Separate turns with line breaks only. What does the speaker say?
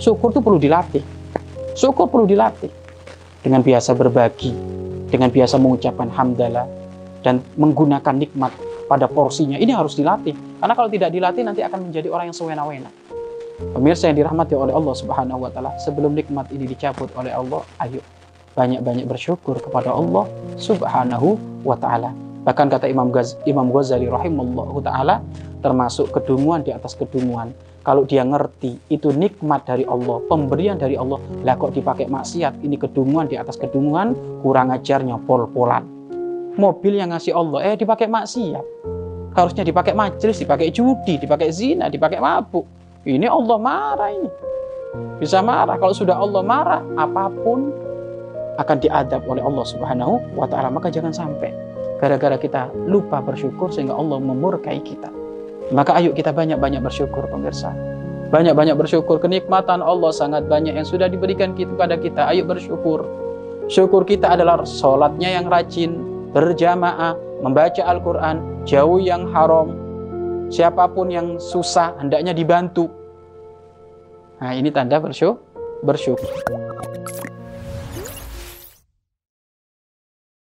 Syukur itu perlu dilatih. Syukur perlu dilatih. Dengan biasa berbagi, dengan biasa mengucapkan hamdalah, dan menggunakan nikmat pada porsinya. Ini harus dilatih. Karena kalau tidak dilatih nanti akan menjadi orang yang sewena-wena. Pemirsa yang dirahmati oleh Allah Subhanahu wa taala, sebelum nikmat ini dicabut oleh Allah, ayo banyak-banyak bersyukur kepada Allah Subhanahu wa taala. Bahkan kata Imam Ghaz Imam Ghazali rahimallahu taala termasuk kedunguan di atas kedunguan. Kalau dia ngerti itu nikmat dari Allah, pemberian dari Allah, lah kok dipakai maksiat, ini kedunguan di atas kedunguan, kurang ajarnya pol-polan. Mobil yang ngasih Allah, eh dipakai maksiat. Harusnya dipakai majelis, dipakai judi, dipakai zina, dipakai mabuk. Ini Allah marah ini. Bisa marah. Kalau sudah Allah marah, apa pun akan diadab oleh Allah Subhanahu wa taala. Maka jangan sampai gara-gara kita lupa bersyukur sehingga Allah memurkai kita. Maka ayo kita banyak-banyak bersyukur pemirsa. Banyak-banyak bersyukur kenikmatan Allah sangat banyak yang sudah diberikan kepada kita. Ayo bersyukur. Syukur kita adalah sholatnya yang rajin, berjamaah, membaca Al-Quran, jauh yang haram, siapa pun yang susah hendaknya dibantu. Nah ini tanda bersyukur. bersyukur.